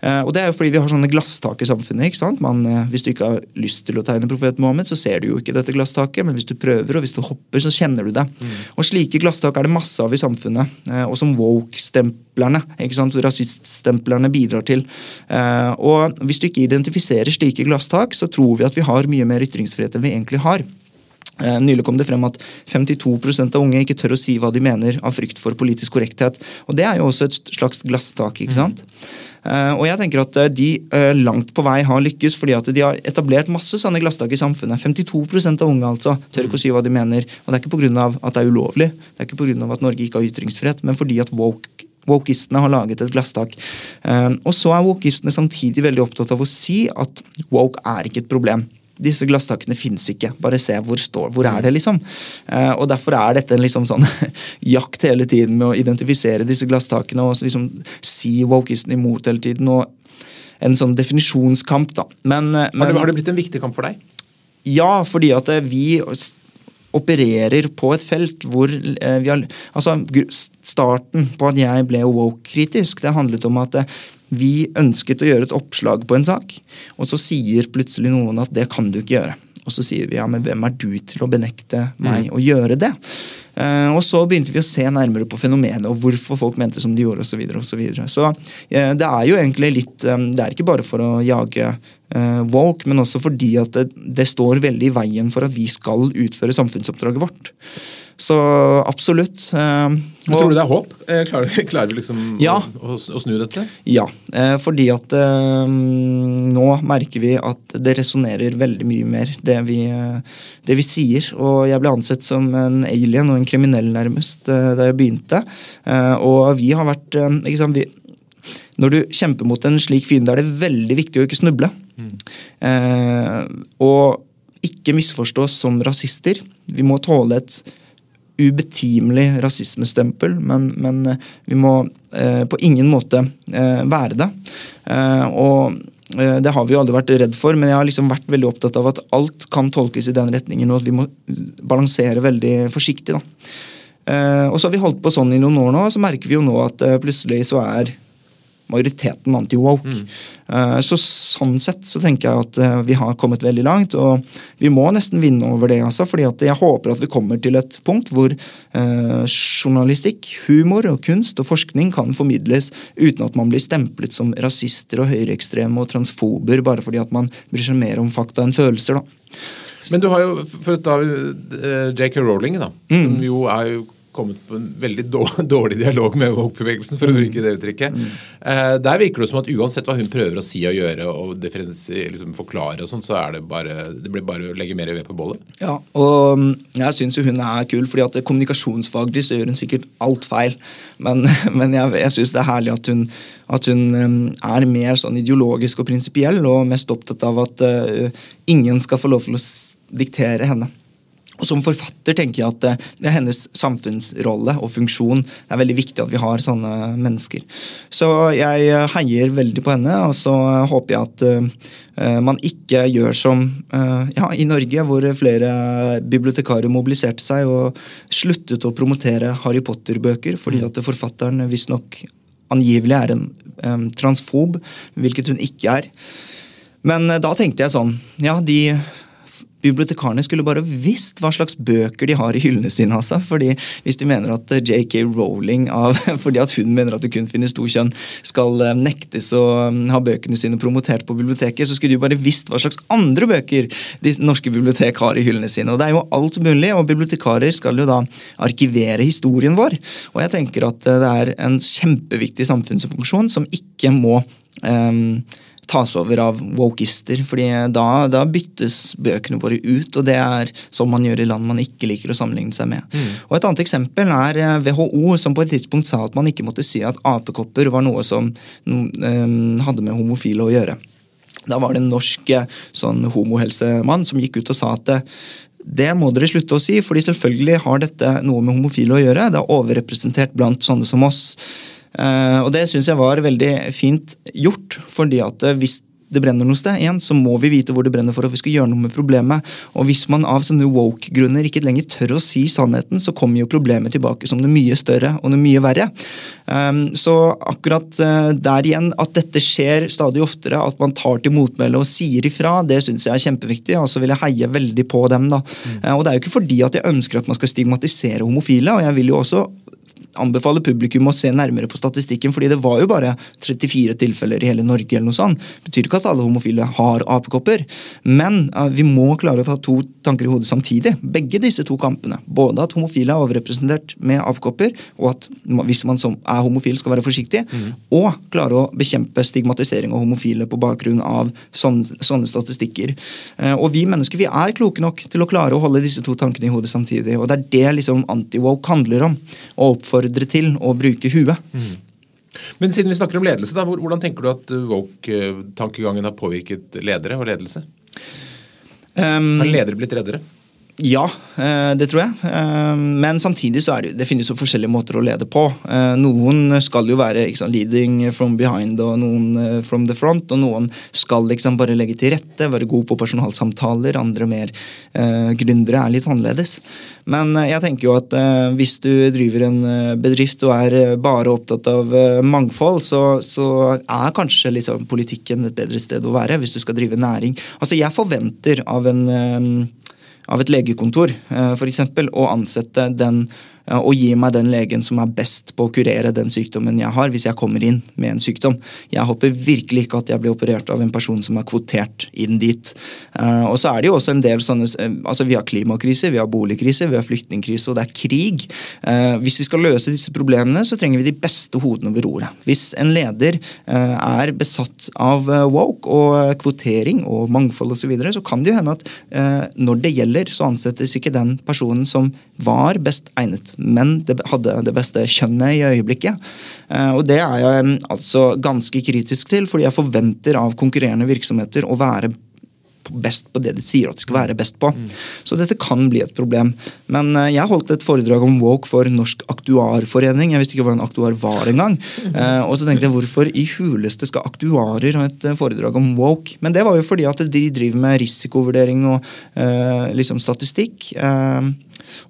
Eh, og det er jo fordi vi har sånne glasstak i samfunnet. ikke sant? Man, eh, hvis du ikke har lyst til å tegne profeten Mohammed, så ser du jo ikke dette glasstaket, men hvis du prøver og hvis du hopper, så kjenner du det. Mm. Og slike glasstak er det masse av i samfunnet, eh, og som woke-stemplerne, ikke sant, rasiststemplerne bidrar til. Og hvis du ikke identifiserer slike glasstak, så tror vi at vi har mye mer ytringsfrihet enn vi egentlig har. Nylig kom det frem at 52% av unge ikke tør å si hva de mener av frykt for politisk korrekthet. Og Det er jo også et slags glasstak. ikke sant? Mm. Eh, og jeg tenker at eh, de eh, langt på vei har lykkes, fordi at de har etablert masse sånne glasstak i samfunnet. 52% av unge altså tør ikke å si hva de mener. Og det er ikke pga. at det er ulovlig, det er ikke pga. at Norge ikke har ytringsfrihet, men fordi at woke Wokistene har laget et glasstak. Og så er wokistene samtidig veldig opptatt av å si at woke er ikke et problem. Disse glasstakene fins ikke. Bare se hvor, står, hvor er det, liksom. Eh, og Derfor er dette en liksom sånn jakt hele tiden med å identifisere disse glasstakene og liksom si wokisten imot hele tiden. og En sånn definisjonskamp, da. Men, men, har, det, har det blitt en viktig kamp for deg? Ja, fordi at eh, vi opererer på et felt hvor eh, vi har Altså, starten på at jeg ble woke-kritisk, det handlet om at vi ønsket å gjøre et oppslag på en sak, og så sier plutselig noen at det kan du ikke gjøre. Og så sier vi ja, men hvem er du til å benekte meg mm. å gjøre det? Uh, og så begynte vi å se nærmere på fenomenet og hvorfor folk mente som de gjorde osv. Så, så, videre. så uh, det er jo egentlig litt um, Det er ikke bare for å jage woke, men også fordi at det, det, står veldig i veien for at vi skal utføre samfunnsoppdraget vårt. Så absolutt. Eh, og, tror du det er håp? Eh, klarer, klarer vi liksom ja. å, å, snu dette? Ja, eh, fordi at nå merker vi at det resonnerer veldig mye mer, det vi, det vi, sier. Og jeg ble ansett som en alien og en kriminell, nærmest, da jeg begynte. Og vi har vært ikke sant, vi, Når du kjemper mot en slik fiende, er det veldig viktig å ikke snuble. Mm. og ikke misforstås som rasister. Vi må tåle et ubetimelig rasismestempel, men, men eh, vi må eh, på ingen måte eh, være det. Eh, og eh, det har vi jo aldri vært redd for, men jeg har liksom vært veldig opptatt av at alt kan tolkes i den retningen, og at vi må balansere veldig forsiktig. da. Eh, og så har vi holdt på sånn i noen år nå, og så merker vi jo nå at plutselig så er majoriteten anti-woke. Mm. Uh, så Sånn sett så tenker jeg at uh, vi har kommet veldig langt, og vi må nesten vinne over det. altså, fordi at jeg håper at vi kommer til et punkt hvor eh, journalistikk, humor, og kunst og forskning kan formidles uten at man blir stemplet som rasister og høyreekstreme og transfober bare fordi at man bryr seg mer om fakta enn følelser. da. Men du har jo for å ta J.K. Rowling, da, mm. som jo er jo kommet på en veldig dårlig dialog med woke-bevegelsen, for å bruke det uttrykket. Mm. Eh, der virker det som at uansett hva hun prøver å si og gjøre og liksom forklare, og sånt, så er det bare det blir bare å legge mer ved på bollet. Ja, og mm, jeg syns hun er kul, fordi at kommunikasjonsfaglig så gjør hun sikkert alt feil. Men, men jeg, jeg syns det er herlig at hun, at hun mm, er mer sånn ideologisk og prinsipiell, og mest opptatt av at uh, ingen skal få lov til å diktere henne. Og Som forfatter tenker jeg at det er hennes samfunnsrolle og funksjon. Det er veldig viktig at vi har sånne mennesker. Så jeg heier veldig på henne, og så håper jeg at man ikke gjør som ja, i Norge, hvor flere bibliotekarer mobiliserte seg og sluttet å promotere Harry Potter-bøker fordi at forfatteren visstnok angivelig er en transfob, hvilket hun ikke er. Men da tenkte jeg sånn Ja, de bibliotekarene skulle bare visst hva slags bøker de har i hyllene sine. Altså. Fordi Hvis de mener at JK Rowling, av, fordi at hun mener at det kun finnes to kjønn, skal eh, nektes å mm, ha bøkene sine promotert på biblioteket, så skulle de bare visst hva slags andre bøker de norske bibliotek har i hyllene sine. Og Det er jo alt mulig, og bibliotekarer skal jo da arkivere historien vår. Og jeg tenker at eh, det er en kjempeviktig samfunnsfunksjon som ikke må um, tas over av wokister. fordi da, da, byttes bøkene våre ut, og det er som man gjør i land man ikke liker å sammenligne seg med. Mm. Og Et annet eksempel er WHO, eh, som på et tidspunkt sa at man ikke måtte si at apekopper var noe som um, hadde med homofile å gjøre. Da var det en norsk eh, sånn homohelsemann som gikk ut og sa at det må dere slutte å si, fordi selvfølgelig har dette noe med homofile å gjøre. Det er overrepresentert blant sånne som oss. Uh, og det syns jeg var veldig fint gjort. fordi at hvis det brenner noe sted, igjen, så må vi vite hvor det brenner for at vi skal gjøre noe med problemet. Og hvis man av sånne woke-grunner ikke lenger tør å si sannheten, så kommer jo problemet tilbake som det mye større og det mye verre. Um, så akkurat der igjen, at dette skjer stadig oftere, at man tar til motmæle og sier ifra, det syns jeg er kjempeviktig. Og så vil jeg heie veldig på dem. da. Mm. Og det er jo ikke fordi at jeg ønsker at man skal stigmatisere homofile, og jeg vil jo også anbefale publikum å se nærmere på statistikken, fordi det var jo bare 34 tilfeller i hele Norge. eller noe sånt. Det betyr ikke at alle homofile har apekopper, men uh, vi må klare å ta to tanker i hodet samtidig. Begge disse to kampene. Både at homofile er overrepresentert med apekopper, og at hvis man som er homofil skal være forsiktig, mm. og klare å bekjempe stigmatisering av homofile på bakgrunn av sånne, sånne statistikker. Uh, og vi mennesker vi er kloke nok til å klare å holde disse to tankene i hodet samtidig, og det er det liksom anti-woke handler om. å oppfordre oppfordre til å bruke huet. Mm. Men siden vi snakker om ledelse, da, hvordan tenker du at woke-tankegangen har påvirket ledere og ledelse? Um, har ledere blitt reddere? Ja, eh, det tror jeg. Eh, men samtidig så det, det finnes jo forskjellige måter å lede på. Eh, noen skal jo være sant, leading from behind og noen from the front. Og noen skal liksom bare legge til rette, være god på personalsamtaler. Andre mer uh, gründere er litt annerledes. Men jeg tenker jo at uh, hvis du driver en bedrift og er bare opptatt av mangfold, så, så, er kanskje liksom, politikken et bedre sted å være hvis du skal drive næring. Altså, Jeg forventer av en av et legekontor f.eks. for eksempel, å ansette den og gi meg den legen som er best på å kurere den sykdommen jeg har, hvis jeg kommer inn med en sykdom. Jeg håper virkelig ikke at jeg blir operert av en person som er kvotert inn dit. Eh, og så er det jo også en del sånne eh, altså Vi har klimakrise, vi har boligkrise, vi har flyktningkrise, og det er krig. Eh, hvis vi skal løse disse problemene, så trenger vi de beste hodene ved roret. Hvis en leder er besatt av woke og kvotering og mangfold osv., så, videre, så kan det jo hende at når det gjelder, så ansettes ikke den personen som var best egnet men det hadde det beste kjønnet i øyeblikket. Eh, og det er jeg altså ganske kritisk til, fordi jeg forventer av konkurrerende virksomheter å være best på det de sier at de skal være best på. Mm. Så dette kan bli et problem. Men uh, jeg holdt et foredrag om woke for Norsk Aktuarforening. Jeg visste ikke hva en aktuar var engang. Uh, og så tenkte jeg hvorfor i huleste skal aktuarer ha et foredrag om woke? Men det var jo fordi at de driver med risikovurdering og uh, liksom statistikk. Uh,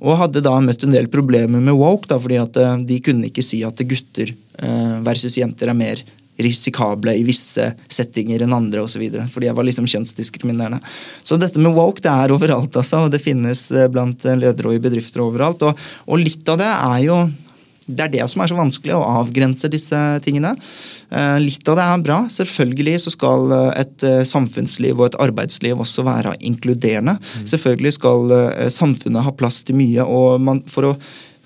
og hadde da møtt en del problemer med woke, da, fordi at eh, de kunne ikke si at gutter eh, versus jenter er mer risikable i visse settinger enn andre osv. Fordi jeg var liksom kjønnsdiskriminerende. Så dette med woke det er overalt, altså, og det finnes eh, blant ledere og i bedrifter overalt. Og, og litt av det er jo det er det som er så vanskelig, å avgrense disse tingene. Eh, litt av det er bra. Selvfølgelig så skal eh, et eh, samfunnsliv og et arbeidsliv også være inkluderende. Mm. Selvfølgelig skal samfunnet ha plass til mye. og man, for å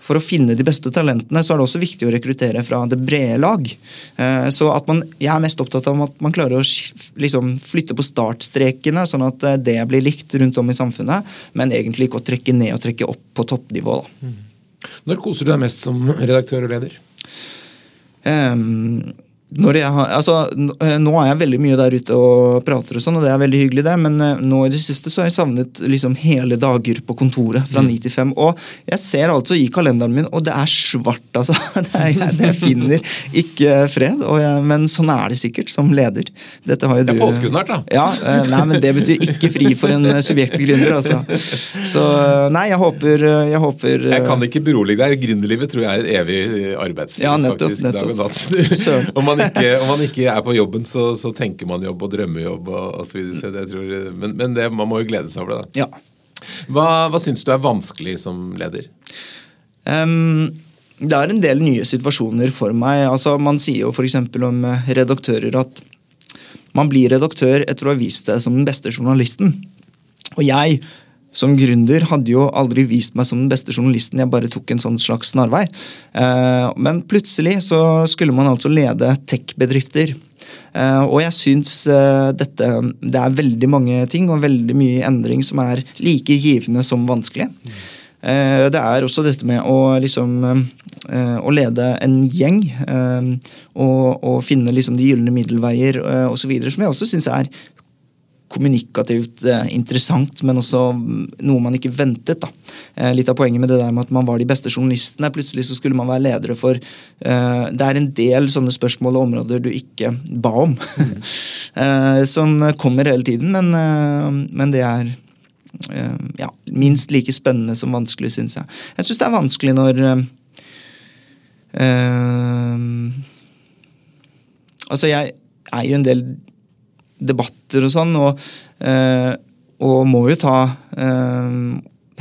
for å finne de beste talentene, så er det også viktig å rekruttere fra det brede lag. Så at man, Jeg er mest opptatt av at man klarer å liksom, flytte på startstrekene, sånn at det blir likt rundt om i samfunnet, men egentlig ikke å trekke ned og trekke opp på toppnivå. Da. Mm. Når koser du deg mest som redaktør og leder? Um, har, altså, eh, nå er jeg veldig mye der ute og prater, og sånn, og det er veldig hyggelig, det, men eh, nå i det siste så har jeg savnet liksom hele dager på kontoret fra mm. ni til fem. Og jeg ser altså i kalenderen min, og det er svart, altså. Det, er, det finner ikke fred. Jeg, men sånn er det sikkert som leder. Dette har jo du, det er påske snart, da. Ja, eh, nei, men Det betyr ikke fri for en subjektgründer, altså. Så nei, jeg håper Jeg, håper, jeg kan ikke berolige deg. Gründerlivet tror jeg er et evig arbeidsliv. Ja, nettopp. faktisk, nettopp. Dag og natt. Ikke, om man ikke er på jobben, så, så tenker man jobb og drømmejobb og osv. Men, men det, man må jo glede seg over det. da. Ja. Hva, hva syns du er vanskelig som leder? Um, det er en del nye situasjoner for meg. Altså, man sier jo f.eks. om eh, redaktører at man blir redaktør etter å ha vist seg som den beste journalisten. Og jeg som gründer hadde jo aldri vist meg som den beste journalisten. Jeg bare tok en sånn slags snarvei. Eh, men plutselig så skulle man altså lede tech-bedrifter. Eh, og jeg syns eh, dette Det er veldig mange ting og veldig mye endring som er like givende som vanskelig. Det er også dette med å liksom å lede en gjeng og, og finne liksom de gylne middelveier osv. som jeg også syns er kommunikativt eh, interessant, men også noe man ikke ventet. da. Eh, litt av poenget med det der med at man var de beste journalistene. Plutselig så skulle man være ledere for eh, Det er en del sånne spørsmål og områder du ikke ba om, mm. som kommer hele tiden, men, men det er ja, minst like spennende som vanskelig, syns jeg. Jeg syns det er vanskelig når Altså, jeg er jo en del debatter og sånn, og, øh, og må jo ta øh,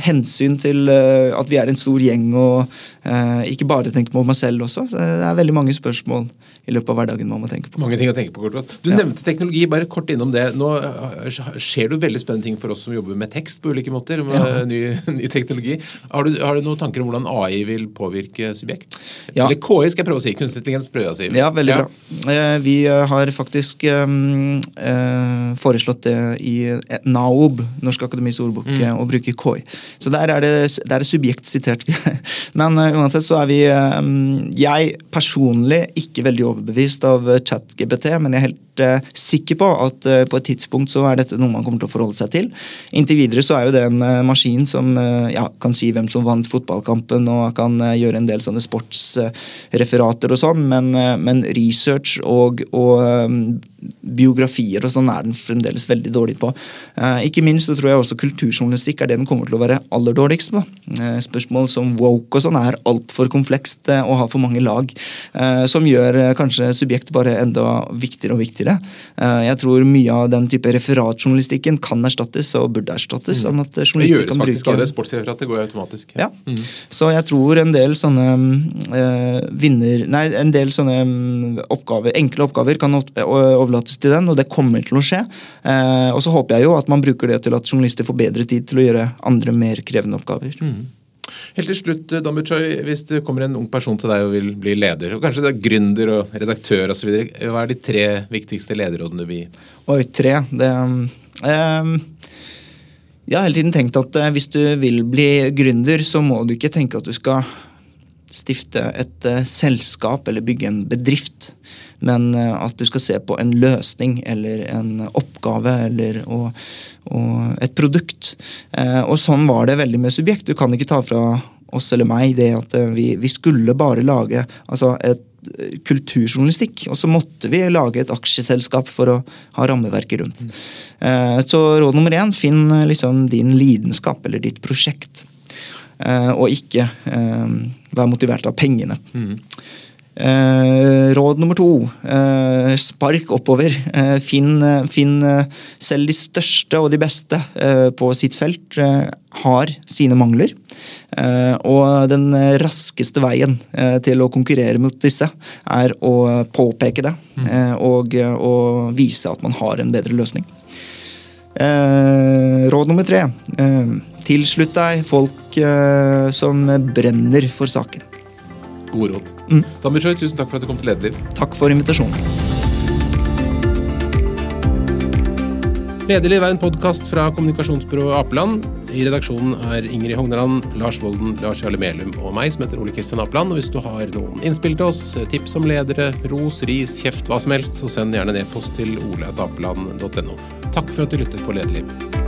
hensyn til uh, at vi er en stor gjeng, og uh, ikke bare tenke på meg selv også. Så det er veldig mange spørsmål i løpet av hverdagen man må tenke på. Mange ting å tenke på, kort Du ja. nevnte teknologi, bare kort innom det. Nå uh, skjer det veldig spennende ting for oss som jobber med tekst på ulike måter, med ja. ny, ny, teknologi. Har du, har du, noen tanker om hvordan AI vil påvirke subjekt? Ja. Eller KI, skal jeg prøve å si. Kunstig intelligens prøver jeg å si. Ja, veldig bra. vi har faktisk um, foreslått det i NAOB, Norsk Akademis ordbok, mm. å bruke KI. Så der er det, der er subjekt sitert. Men uh, uansett så er vi um, Jeg personlig ikke veldig overbevist av ChatGBT, men jeg er helt uh, sikker på at uh, på et tidspunkt så er dette noe man kommer til å forholde seg til. Inntil videre så er jo det en maskin som ja, kan si hvem som vant fotballkampen, og kan gjøre en del sånne sportsreferater og sånn, men, men, research og, og biografier og sånn er den fremdeles veldig dårlig på. ikke minst så tror jeg også kulturjournalistikk er det den kommer til å være aller dårligst på. Eh, spørsmål som woke og sånn er altfor komplekst eh, og har for mange lag. Eh, som gjør kanskje subjektet bare enda viktigere og viktigere. Jeg tror mye av den type referatjournalistikken kan erstattes og burde erstattes. sånn at det gjøres faktisk bruke... Sportsreferatet går automatisk. Ja. Mm. Så jeg tror en del sånne øh, vinner... Nei, en del sånne um, oppgaver, enkle oppgaver kan overlates til den, og det kommer til å skje. Uh, og så håper jeg jo at man bruker det til at journalister får bedre tid til å gjøre andre mer krevende oppgaver. Mm. Helt til slutt, eh, Dan Buchoy, Hvis det kommer en ung person til deg og vil bli leder, og kanskje det er gründer og redaktør osv., hva er de tre viktigste lederrådene du vil gi? Oi, tre? Det um, Jeg har hele tiden tenkt at uh, hvis du vil bli gründer, så må du ikke tenke at du skal stifte et uh, selskap eller bygge en bedrift men eh, at du skal se på en løsning eller en oppgave eller og, og et produkt. Eh, og sånn var det veldig med Subjekt. Du kan ikke ta fra oss eller meg det at eh, vi, vi skulle bare lage altså et kulturjournalistikk. Og så måtte vi lage et aksjeselskap for å ha rammeverket rundt. Mm. Så råd nummer én, finn liksom din lidenskap eller ditt prosjekt. Og ikke være motivert av pengene. Mm. Eh, råd nummer to eh, spark oppover. Eh, finn, finn, selv de største og de beste på sitt felt har sine mangler. og den raskeste veien til å konkurrere mot disse er å påpeke det og, og vise at man har en bedre løsning. råd nummer tre tilslutt deg folk som brenner for saken. Gode råd. Mm. Damir tusen takk for at du kom til Lederliv. Takk for invitasjonen. Lederliv er en podkast fra kommunikasjonsbyrået Apeland. I redaksjonen er Ingrid Hogneland, Lars Volden, Lars Jarle Melum og meg, som heter Ole Kristian Apeland. Og hvis du har noen innspill til oss, tips om ledere, ros, ris, kjeft, hva som helst, så send gjerne en e-post til oleatapeland.no. Takk for at du lyttet på Lederliv.